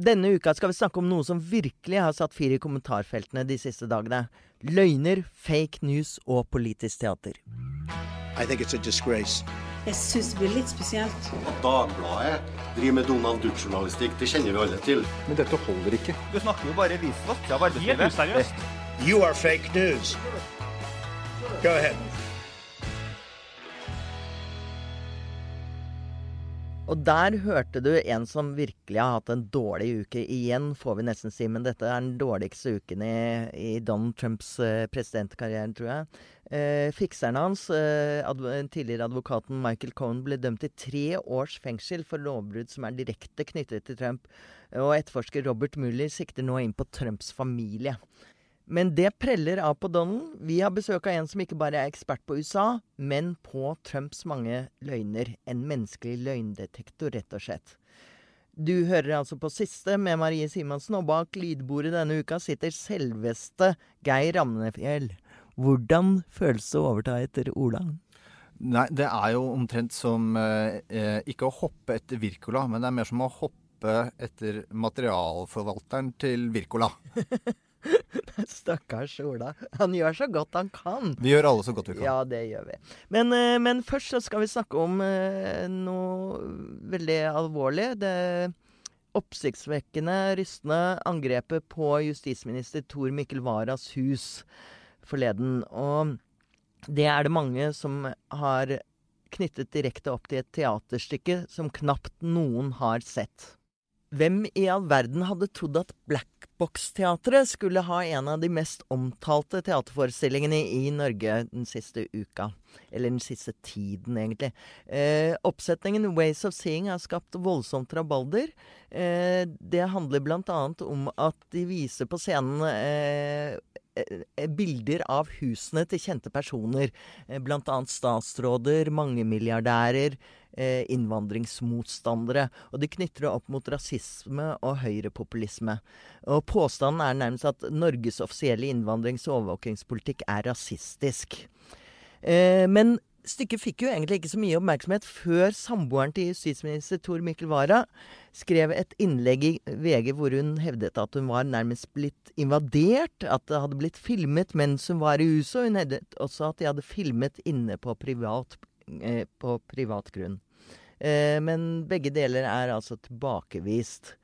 Denne uka skal vi snakke om noe som virkelig har satt fyr i kommentarfeltene de siste dagene. Løgner, fake news og politisk teater. I think it's a disgrace. Jeg syns det blir litt spesielt. At Dagbladet driver med Donald Duck-journalistikk, det kjenner vi alle til. Men dette holder ikke. Du snakker jo bare visvask av arbeidslivet. Helt useriøst. You are fake news. Go ahead. Og der hørte du en som virkelig har hatt en dårlig uke. Igjen, får vi nesten si, men dette er den dårligste uken i, i Donald Trumps uh, presidentkarriere, tror jeg. Eh, fikseren hans, eh, adv tidligere advokaten Michael Cohen, ble dømt til tre års fengsel for lovbrudd som er direkte knyttet til Trump. Og etterforsker Robert Mueller sikter nå inn på Trumps familie. Men det preller av på Donald. Vi har besøk av en som ikke bare er ekspert på USA, men på Trumps mange løgner. En menneskelig løgndetektor, rett og slett. Du hører altså på siste med Marie Simonsen, og bak lydbordet denne uka sitter selveste Geir Ramnefjell. Hvordan føles det å overta etter Ola? Nei, det er jo omtrent som eh, ikke å hoppe etter Wirkola, men det er mer som å hoppe etter materialforvalteren til Wirkola. Stakkars Ola. Han gjør så godt han kan. Vi gjør alle så godt vi kan. Ja, det gjør vi. Men, eh, men først så skal vi snakke om eh, noe veldig alvorlig. Det oppsiktsvekkende, rystende angrepet på justisminister Tor Mikkel Waras hus forleden. Og det er det mange som har knyttet direkte opp til et teaterstykke som knapt noen har sett. Hvem i all verden hadde trodd at Black Box-teatret skulle ha en av de mest omtalte teaterforestillingene i Norge den siste uka? Eller den siste tiden, egentlig. Eh, oppsetningen Ways of Seeing har skapt voldsomt rabalder. Eh, det handler bl.a. om at de viser på scenen eh, bilder av husene til kjente personer. Bl.a. statsråder, mangemilliardærer, eh, innvandringsmotstandere. Og de knytter det opp mot rasisme og høyrepopulisme. Og påstanden er nærmest at Norges offisielle innvandrings- og overvåkingspolitikk er rasistisk. Eh, men stykket fikk jo egentlig ikke så mye oppmerksomhet før samboeren til justisminister Tor Mikkel Wara skrev et innlegg i VG hvor hun hevdet at hun var nærmest blitt invadert, at det hadde blitt filmet mens hun var i huset, og hun hevdet også at de hadde filmet inne på privat, eh, på privat grunn. Eh, men begge deler er altså tilbakevist.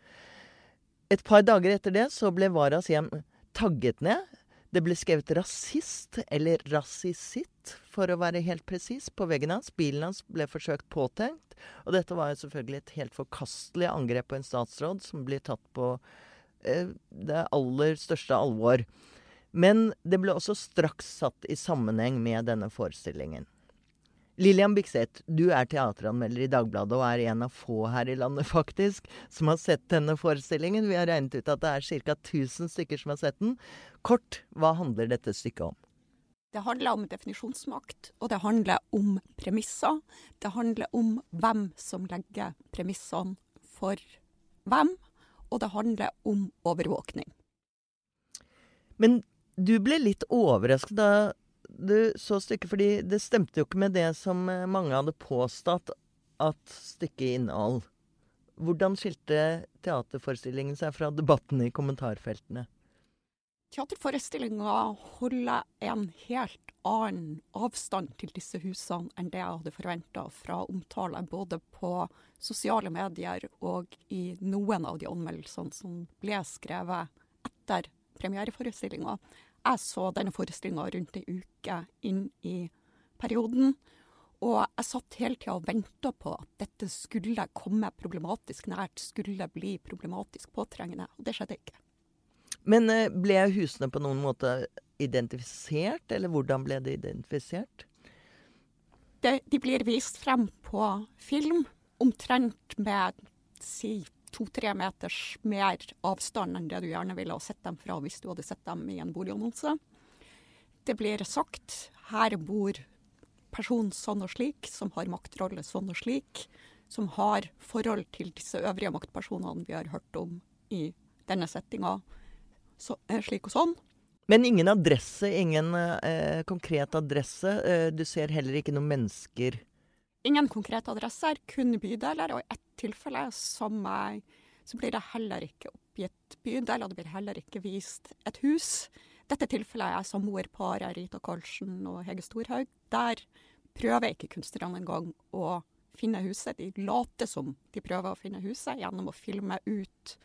Et par dager etter det så ble Waras hjem tagget ned. Det ble skrevet rasist, eller rasisitt, for å være helt presis, på veggen hans. Bilen hans ble forsøkt påtenkt. Og dette var jo selvfølgelig et helt forkastelig angrep på en statsråd som blir tatt på eh, det aller største alvor. Men det ble også straks satt i sammenheng med denne forestillingen. Lillian Bykseth, du er teateranmelder i Dagbladet og er en av få her i landet faktisk som har sett denne forestillingen. Vi har regnet ut at det er ca. 1000 stykker som har sett den. Kort, hva handler dette stykket om? Det handler om definisjonsmakt, og det handler om premisser. Det handler om hvem som legger premissene for hvem, og det handler om overvåkning. Men du ble litt overrasket da du så stykket, fordi det stemte jo ikke med det som eh, mange hadde påstått at stykket inneholdt. Hvordan skilte teaterforestillingen seg fra debatten i kommentarfeltene? Teaterforestillinga holder en helt annen avstand til disse husene enn det jeg hadde forventa fra omtale både på sosiale medier og i noen av de anmeldelsene som ble skrevet etter premiereforestillinga. Jeg så denne forestillinga rundt ei uke inn i perioden. Og jeg satt hele tida og venta på at dette skulle komme problematisk nært, skulle bli problematisk påtrengende. Og det skjedde ikke. Men eh, ble husene på noen måte identifisert, eller hvordan ble de identifisert? de, de blir vist frem på film, omtrent med si to-tre meters mer avstand enn det du gjerne ville ha sett dem fra hvis du hadde sett dem i en boligannonse. Det blir sagt her bor person sånn og slik, som har maktrolle sånn og slik, som har forhold til disse øvrige maktpersonene vi har hørt om i denne settinga, så, eh, slik og sånn. Men ingen adresse, ingen eh, konkret adresse. Eh, du ser heller ikke noen mennesker Ingen konkrete adresser, kun bydeler, og i ett tilfelle jeg så blir det heller ikke oppgitt bydel, og det blir heller ikke vist et hus. Dette tilfellet er samboerparet Rita Karlsen og Hege Storhaug. Der prøver ikke kunstnerne engang å finne huset. De later som de prøver å finne huset gjennom å filme ut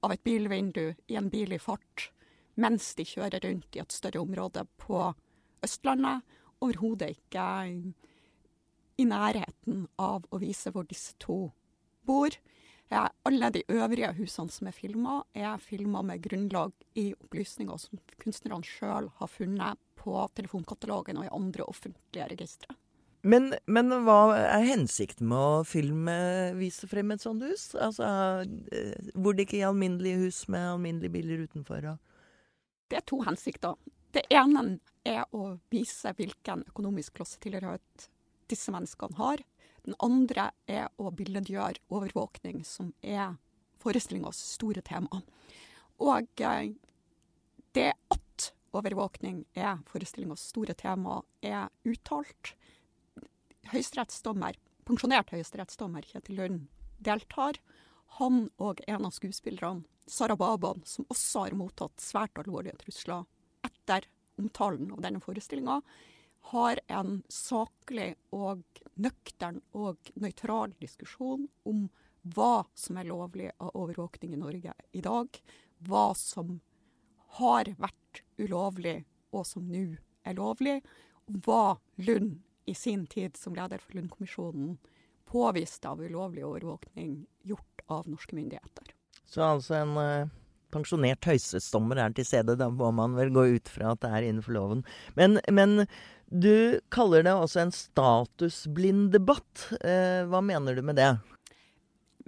av et bilvindu i en bil i fart mens de kjører rundt i et større område på Østlandet. Overhodet ikke i nærheten av å vise hvor disse to bor. Ja, alle de øvrige husene som er filma, er filma med grunnlag i opplysninger som kunstnerne sjøl har funnet på telefonkatalogen og i andre offentlige registre. Men, men, hva er hensikten med å filme, vise frem et sånt hus? Altså, eh, Hvor det ikke er alminnelige hus med alminnelige biler utenfor? Og... Det er to hensikter. Det ene er å vise hvilken økonomisk klassetilhørighet disse menneskene har. Den andre er å billedgjøre overvåkning, som er forestillingas store tema. Og eh, det at overvåkning er forestillingas store tema, er uttalt. Høyesterettsdommer, pensjonert høyesterettsdommer Kjetil Lund deltar. Han og en av skuespillerne, Sara Baban, som også har mottatt svært alvorlige trusler etter omtalen av denne forestillinga, har en saklig og nøktern og nøytral diskusjon om hva som er lovlig av overvåkning i Norge i dag. Hva som har vært ulovlig, og som nå er lovlig. Og hva Lund i sin tid som leder for Lund-kommisjonen påviste av ulovlig overvåkning gjort av norske myndigheter. Så altså en uh, pensjonert høyesterettsdommer er til stede. Da må man vel gå ut fra at det er innenfor loven. Men, men du kaller det også en statusblind debatt. Eh, hva mener du med det?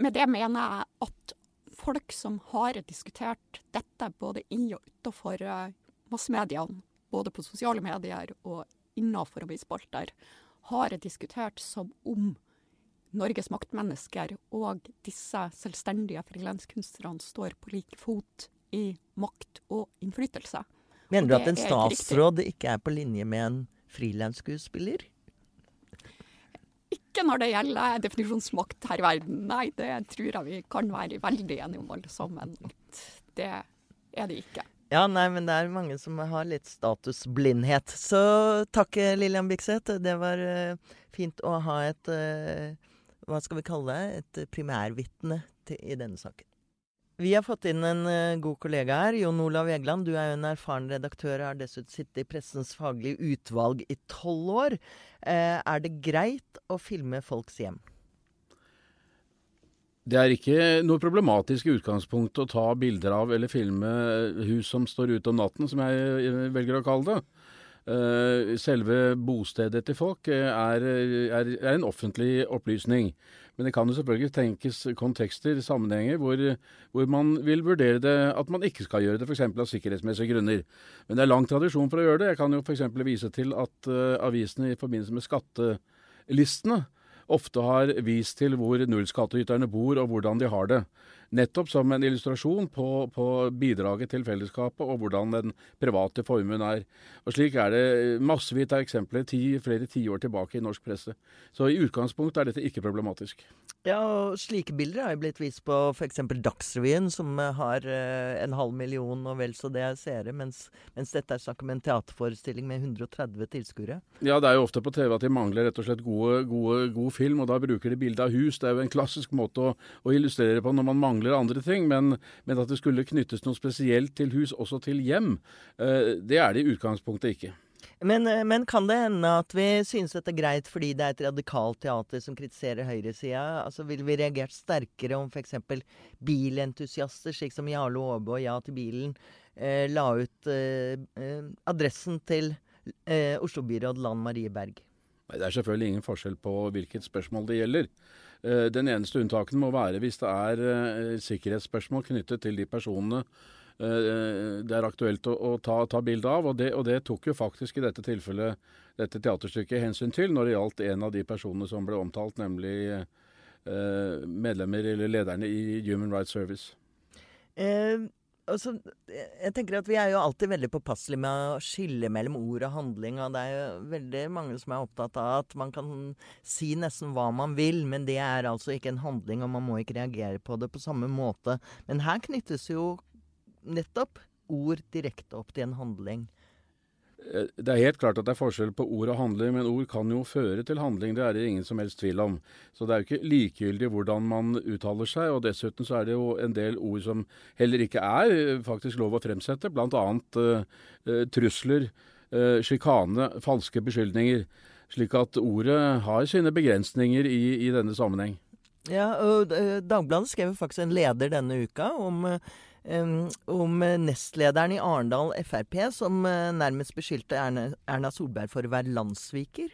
Med det mener jeg at folk som har diskutert dette både i og utenfor eh, massemediene, både på sosiale medier og innenfor avisspalter, har diskutert som om Norges maktmennesker og disse selvstendige frilanskunstnerne står på like fot i makt og innflytelse. Mener du at en statsråd ikke er på linje med en frilansskuespiller? Ikke når det gjelder definisjonsmakt her i verden. Nei, det tror jeg vi kan være veldig enige om alle sammen. Det er det ikke. Ja, nei, men det er mange som har litt statusblindhet. Så takk, Lillian Bikseth. Det var uh, fint å ha et uh, Hva skal vi kalle det? Et primærvitne i denne saken. Vi har fått inn en uh, god kollega her. Jon Olav Egeland, du er jo en erfaren redaktør og har dessuten sittet i Pressens faglige utvalg i tolv år. Uh, er det greit å filme folks hjem? Det er ikke noe problematisk i utgangspunktet å ta bilder av eller filme hus som står ute om natten, som jeg eh, velger å kalle det. Selve bostedet til folk er, er, er en offentlig opplysning. Men det kan jo selvfølgelig tenkes kontekster, sammenhenger, hvor, hvor, man vil vurdere det at man ikke skal gjøre det, f.eks. av sikkerhetsmessige grunner. Men det er lang tradisjon for å gjøre det. Jeg kan jo f.eks. vise til at uh, avisene i forbindelse med skattelistene ofte har vist til hvor nullskattyterne bor og hvordan de har det nettopp som en illustrasjon på, på, bidraget til fellesskapet og hvordan den private formuen er. Og Slik er det massevis av eksempler ti, flere tiår tilbake i norsk presse. Så i utgangspunktet er dette ikke problematisk. Ja, og slike bilder har jo blitt vist på f.eks. Dagsrevyen, som har uh, en halv million og vel så det seere, mens, mens dette er snakk om en teaterforestilling med 130 tilskuere. Ja, det er jo ofte på TV at de mangler rett og slett gode, gode, god film, og da bruker de bilde av hus. Det er jo en klassisk måte å, å illustrere på når man mangler mangler andre ting, men, men, at det skulle knyttes noe spesielt til hus, også til hjem, eh, det er det i utgangspunktet ikke. Men, eh, men, kan det hende at vi synes dette er greit fordi det er et radikalt teater som kritiserer høyresida? Altså, Ville vi reagert sterkere om f.eks. bilentusiaster, slik som Jarle Aabe og Ja til bilen, eh, la ut eh, eh, adressen til eh, Oslo-byråd Lan Marie Berg? Nei, Det er selvfølgelig ingen forskjell på hvilket spørsmål det gjelder. Eh, den eneste unntaken må være hvis det er eh, sikkerhetsspørsmål knyttet til de personene eh, det er aktuelt å, ta, ta bilde av. Og det, og det, tok jo faktisk i dette tilfellet dette teaterstykket hensyn til når det gjaldt en av de personene som ble omtalt, nemlig medlemmer eller lederne i Human Rights Service. Eh, altså, jeg tenker at Vi er jo alltid veldig påpasselige med å skille mellom ord og handling. og Det er jo veldig mange som er opptatt av at man kan si nesten hva man vil, men det er altså ikke en handling, og man må ikke reagere på det på samme måte. Men her knyttes jo nettopp ord direkte opp til en handling. Eh, det er helt klart at det er forskjell på ord og handling, men ord kan jo føre til handling. Det er det ingen som helst tvil om. Så det er jo ikke likegyldig hvordan man uttaler seg. Og dessuten så er det jo en del ord som heller ikke er eh, faktisk lov å fremsette. Bl.a. Uh, uh, trusler, uh, sjikane, falske beskyldninger. Slik at ordet har sine begrensninger i, i denne sammenheng. Ja, og Dagbladet skrev faktisk en leder denne uka om om nestlederen i Arendal Frp, som eh, nærmest beskyldte Erna Solberg for å være landssviker?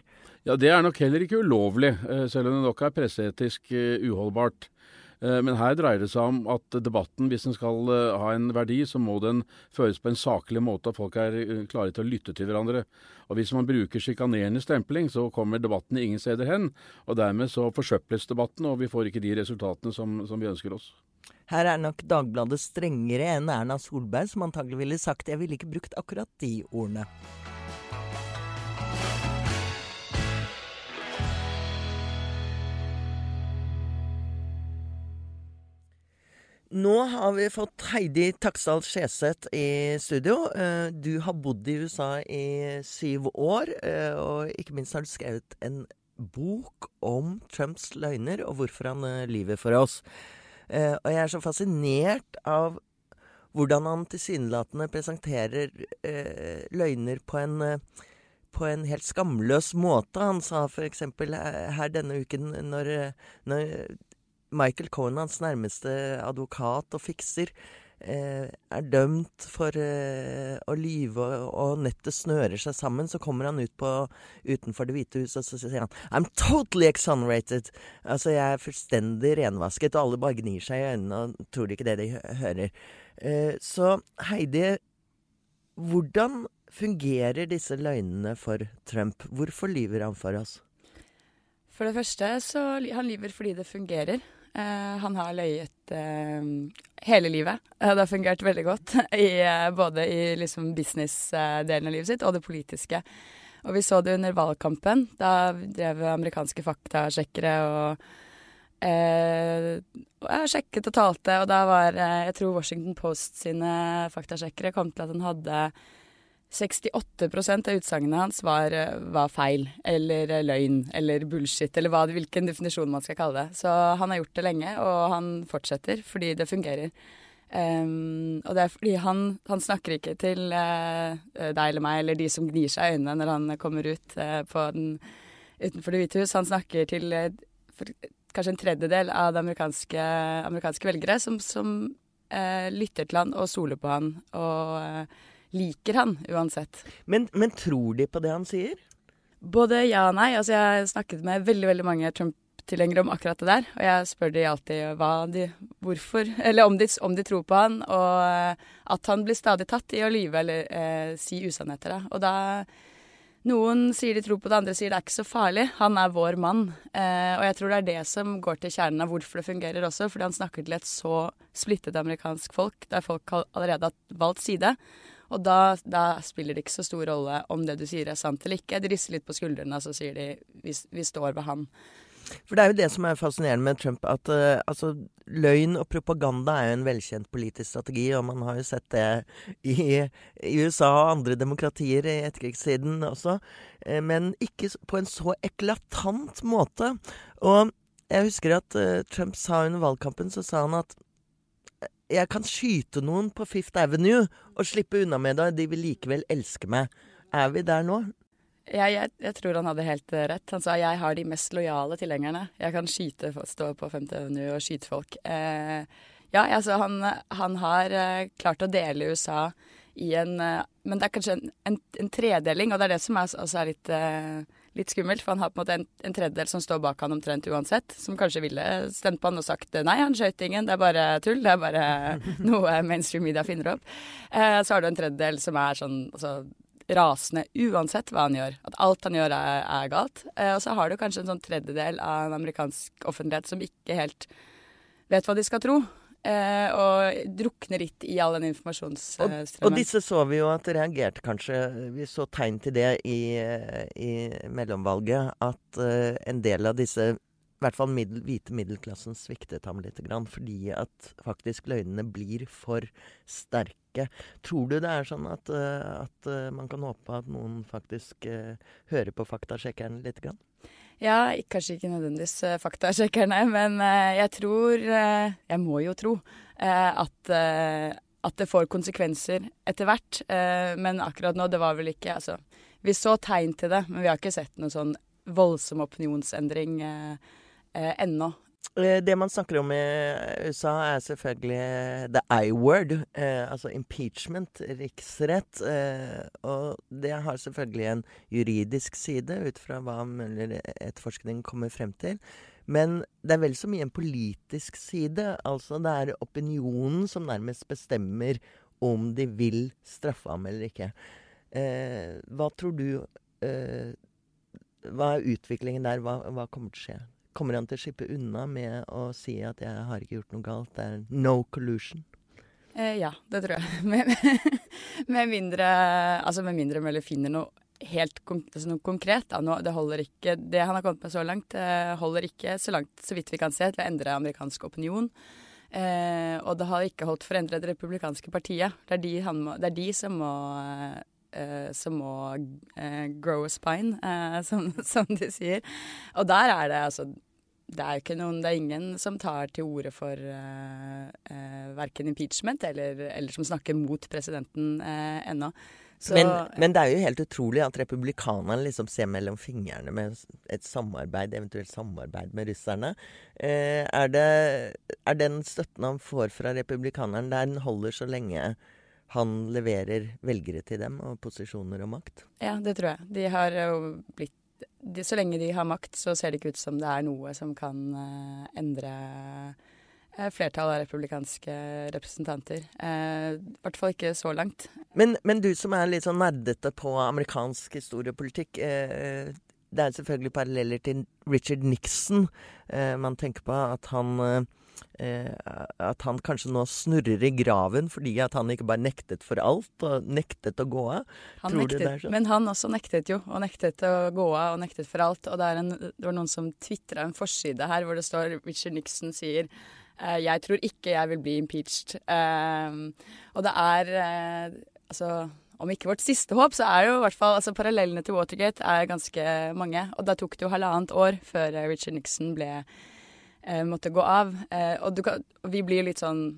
Ja, det er nok heller ikke ulovlig, eh, selv om det nok er presseetisk eh, uholdbart. Men her dreier det seg om at debatten, hvis den skal ha en verdi, så må den føres på en saklig måte, at folk er klare til å lytte til hverandre. Og Hvis man bruker sjikanerende stempling, så kommer debatten ingen steder hen. Og dermed så forsøples debatten, og vi får ikke de resultatene som, som vi ønsker oss. Her er nok Dagbladet strengere enn Erna Solberg, som antagelig ville sagt jeg ville ikke brukt akkurat de ordene. Nå har vi fått Heidi Taksdal Skjeseth i studio. Eh, du har bodd i USA i syv år, eh, og ikke minst har du skrevet en bok om Trumps løgner og hvorfor han eh, lyver for oss. Og jeg er så fascinert av hvordan han tilsynelatende presenterer løgner på en, på en helt skamløs måte. Han sa f.eks. her denne uken når, når Michael Cohen, hans nærmeste advokat og fikser, Eh, er dømt for eh, å lyve og, nettet snører seg sammen, så kommer han ut på, utenfor Det hvite huset og så sier han I'm totally exonerated. Altså, jeg er fullstendig renvasket, og alle bare gnir seg i øynene og tror ikke det de hører. Eh, så Heidi, hvordan fungerer disse løgnene for Trump? Hvorfor lyver han for oss? For det første så han lyver fordi det fungerer. Uh, han har løyet uh, hele livet. Det har fungert veldig godt, i, både i liksom business-delen av livet sitt og det politiske. Og vi så det under valgkampen. Da drev amerikanske faktasjekkere og og sjekket og talte, og da var Jeg tror Washington Post sine faktasjekkere kom til at han hadde 68% av utsagnene hans var, var, feil, eller løgn, eller bullshit, eller hva, hvilken definisjon man skal kalle det. Så han har gjort det lenge, og han fortsetter fordi det fungerer. Um, og det er fordi han, han snakker ikke til uh, deg eller meg, eller de som gnir seg i øynene når han kommer ut uh, den, utenfor Det hvite hus. Han snakker til uh, for, kanskje en tredjedel av de amerikanske, amerikanske velgere som, som lytter til han og soler på han. og liker han uansett. Men, men tror de på det han sier? Både ja og nei. Altså, jeg har snakket med veldig, veldig mange Trump-tilhengere om akkurat det der. Og jeg spør de alltid hva de, hvorfor, eller om de, om de, tror på han, og eh, at han blir stadig tatt i å lyve eller eh, si usannheter. Og da noen sier de tror på det, andre sier det er ikke så farlig. Han er vår mann. Eh, og jeg tror det er det som går til kjernen av hvorfor det fungerer også. Fordi han snakker til et så splittet amerikansk folk, der folk allerede har valgt side. Og da, da, spiller det ikke så stor rolle om det du sier er sant eller ikke. De rister litt på skuldrene, og så sier de vi, vi står ved han. For det er jo det som er fascinerende med Trump, at uh, altså, løgn og propaganda er jo en velkjent politisk strategi, og man har jo sett det i, i USA og andre demokratier i etterkrigstiden også, uh, men ikke på en så eklatant måte. Og jeg husker at uh, Trump sa under valgkampen, så sa han at jeg kan skyte noen på Fifth Avenue og slippe unna med det, de vil likevel elske meg. Er vi der nå? Ja, jeg, jeg, tror han hadde helt eh, rett. Han sa jeg har de mest lojale tilhengerne. Jeg kan skyte, stå på Femte Avenue og skyte folk. Eh, ja, altså han, han har eh, klart å dele USA i en eh, Men det er kanskje en, en, en, tredeling, og det er det som er, også er litt eh, litt skummelt, for han har på en måte en, en tredjedel som står bak han omtrent uansett, som kanskje ville stemt på han og sagt nei, han skøyt ingen, det er bare tull, det er bare noe mainstream media finner opp. Eh, så har du en tredjedel som er sånn altså, rasende uansett hva han gjør. At alt han gjør er, er galt. Eh, og så har du kanskje en sånn tredjedel av en amerikansk offentlighet som ikke helt vet hva de skal tro. Eh, og drukner litt i all den informasjonsstrømmen. og disse så vi jo at reagerte kanskje Vi så tegn til det i, i mellomvalget. At eh, en del av disse, i hvert fall middel, hvite middelklassen, sviktet ham litt. Grann, fordi at faktisk løgnene blir for sterke. Tror du det er sånn at, eh, at eh, man kan håpe at noen faktisk eh, hører på faktasjekkeren litt? Grann? Ja, kanskje ikke nødvendigvis eh, faktasjekkerne, men eh, jeg tror eh, Jeg må jo tro at, at det får konsekvenser etter hvert. Men akkurat nå, det var vel ikke Altså, vi så tegn til det, men vi har ikke sett noen sånn voldsom opinionsendring ennå. Eh, Det man snakker om i USA, er selvfølgelig the I-word. Eh, altså impeachment, riksrett. Eh, og det har selvfølgelig en juridisk side, ut fra hva mulig etterforskningen kommer frem til. Men det er vel så mye en politisk side. Altså det er opinionen som nærmest bestemmer om de vil straffe ham eller ikke. Eh, hva tror du eh, Hva er utviklingen der? Hva, hva kommer til å skje? Kommer han til å slippe unna med å si at 'jeg har ikke gjort noe galt'? Det er no collusion. Eh, ja, det tror jeg. Med, med mindre Altså med mindre Møller finner noe helt konk altså noe konkret. Da. Nå, det holder ikke Det han har kommet med så langt, eh, holder ikke så langt, så vidt vi kan se, til å endre amerikansk opinion. Eh, og det har ikke holdt for å endre det republikanske partiet. Det er de, må, det er de som må eh, som må eh, grow a spine, eh, som, som de sier. Og der er det altså det er ikke noen, det er ingen som tar til orde for uh, uh, verken impeachment eller, eller som snakker mot presidenten uh, ennå. Så, Men, men det er jo helt utrolig at republikanerne liksom ser mellom fingrene med et samarbeid, eventuelt samarbeid med russerne. Eh, er, det, er den støtten han får fra republikanerne, den holder så lenge han leverer velgere til dem og posisjoner og makt? Ja, det tror jeg. De har jo blitt de, Så lenge de har makt, så ser det ikke ut som det er noe som kan uh, endre uh, flertallet av republikanske representanter. I uh, hvert fall ikke så langt. Men, men, du som er litt sånn nerdete på amerikansk historiepolitikk. Det er selvfølgelig paralleller til Richard Nixon. man tenker på at han Eh, at han kanskje nå snurrer i graven fordi at han ikke bare nektet for alt og nektet å gå av? Han nektet, sånn? Men han også nektet jo, og nektet å gå av og nektet for alt. Og det, en, det var noen som tvitra en forside her hvor det står Richard Nixon sier eh, jeg tror ikke jeg vil bli impeached. Eh, og det er eh, altså om ikke vårt siste håp, så er det jo i hvert fall altså Parallellene til Watergate er ganske mange. Og da tok det jo halvannet år før Richard Nixon ble eh, måtte gå av. Eh, og, kan, vi blir litt sånn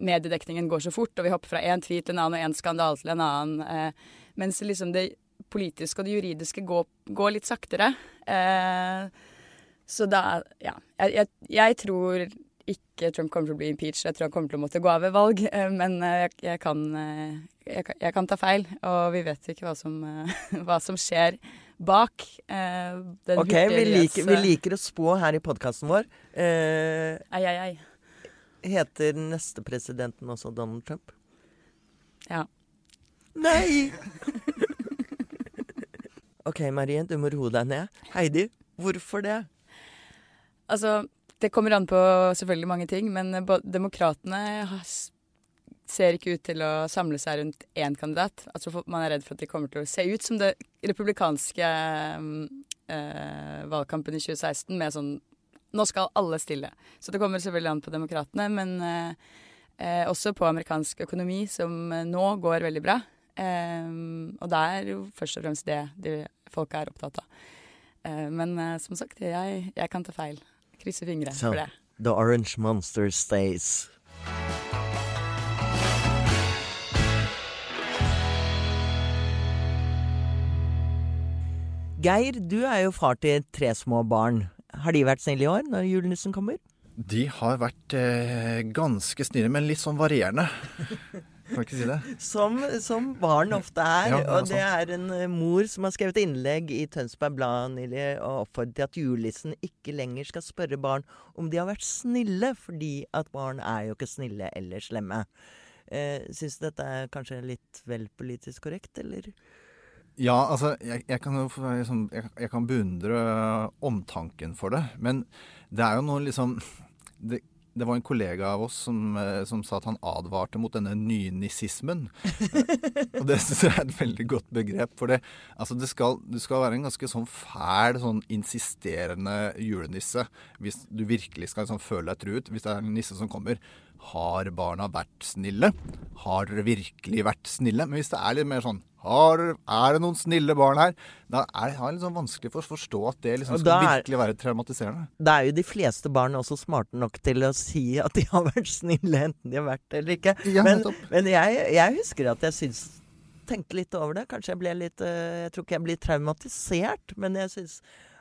Mediedekningen går så fort, og vi hopper fra én tweet til en annen og én skandale til en annen. Eh, mens liksom det politiske og det juridiske går, går litt saktere. så da Ja. Jeg, jeg, jeg, tror ikke Trump kommer til å bli impeached. Jeg tror han kommer til å måtte gå av ved valg. men jeg, jeg kan, jeg, kan ta feil, og vi vet ikke hva som, hva som skjer bak eh, Ok, vi liker, vi liker, å spå her i podkasten vår. Eh, ei, ei, ei. Heter neste presidenten også Donald Trump? Ja. Nei! OK, Marie, du må roe deg ned. Heidi, hvorfor det? Altså, det kommer an på selvfølgelig mange ting, men demokratene ser ikke ut til å samle seg rundt én kandidat. Altså Man er redd for at de kommer til å se ut som det republikanske øh, valgkampen i 2016 med sånn Nå skal alle stille. Så det kommer selvfølgelig an på demokratene, men øh, også på amerikansk økonomi, som nå går veldig bra. Um, og det er jo først og fremst det de folk er opptatt av. Uh, men uh, som sagt, jeg, jeg, kan ta feil. Krysser fingre so, for det. The orange monster stays. Geir, du er jo far til tre små barn. Har de vært snille i år, når julenissen kommer? De har vært eh, ganske snille, men litt sånn varierende. Kan ikke si det? Som, som barn ofte er. Ja, det er og det er en uh, mor som har skrevet innlegg i Tønsberg Blad nylig og oppfordret til at julenissen ikke lenger skal spørre barn om de har vært snille, fordi at barn er jo ikke snille eller slemme. Eh, Syns du dette er kanskje litt vel politisk korrekt, eller? Ja, altså, jeg, jeg kan jo liksom, jeg, jeg, kan beundre omtanken for det. Men det er jo noe liksom det, det var en kollega av oss som, eh, som sa at han advarte mot denne nynissismen. og det syns jeg er et veldig godt begrep. For det, altså det, skal, det skal være en ganske sånn fæl, sånn insisterende julenisse hvis du virkelig skal liksom føle deg truet. Hvis det er en nisse som kommer. Har barna vært snille? Har dere virkelig vært snille? Men hvis det er litt mer sånn har, Er det noen snille barn her? Da er det litt sånn vanskelig for å forstå at det liksom skal er- virkelig være traumatiserende. Da er jo de fleste barn også smarte nok til å si at de har vært snille, enten de har vært det eller ikke. Ja, men men jeg, jeg husker at jeg syns Tenkte litt over det. Kanskje jeg ble litt eh, Jeg tror ikke jeg blir traumatisert, men jeg syns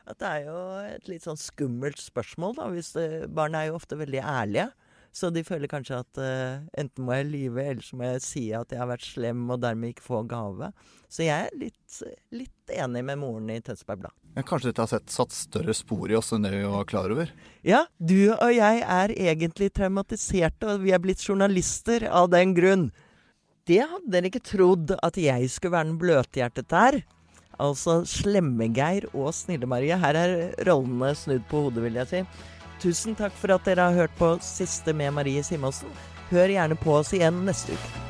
at det er jo et litt sånn skummelt spørsmål, da. Hvis det, barn er jo ofte veldig ærlige. Så de føler kanskje at uh, enten må jeg lyve, eller så må jeg si at jeg har vært slem og dermed ikke få gave. Så jeg er litt, litt enig med moren i Tønsberg Blad. Ja, kanskje dette har sett, satt større spor i oss enn det vi var klar over? Ja, du og jeg er egentlig traumatiserte, og vi er blitt journalister av den grunn. Det hadde dere ikke trodd at jeg skulle være den bløthjertete her. Altså Slemme-Geir og Snille-Marie. Her er rollene snudd på hodet, vil jeg si. Tusen takk for at dere har hørt på Siste med Marie Simonsen. Hør gjerne på oss igjen neste uke.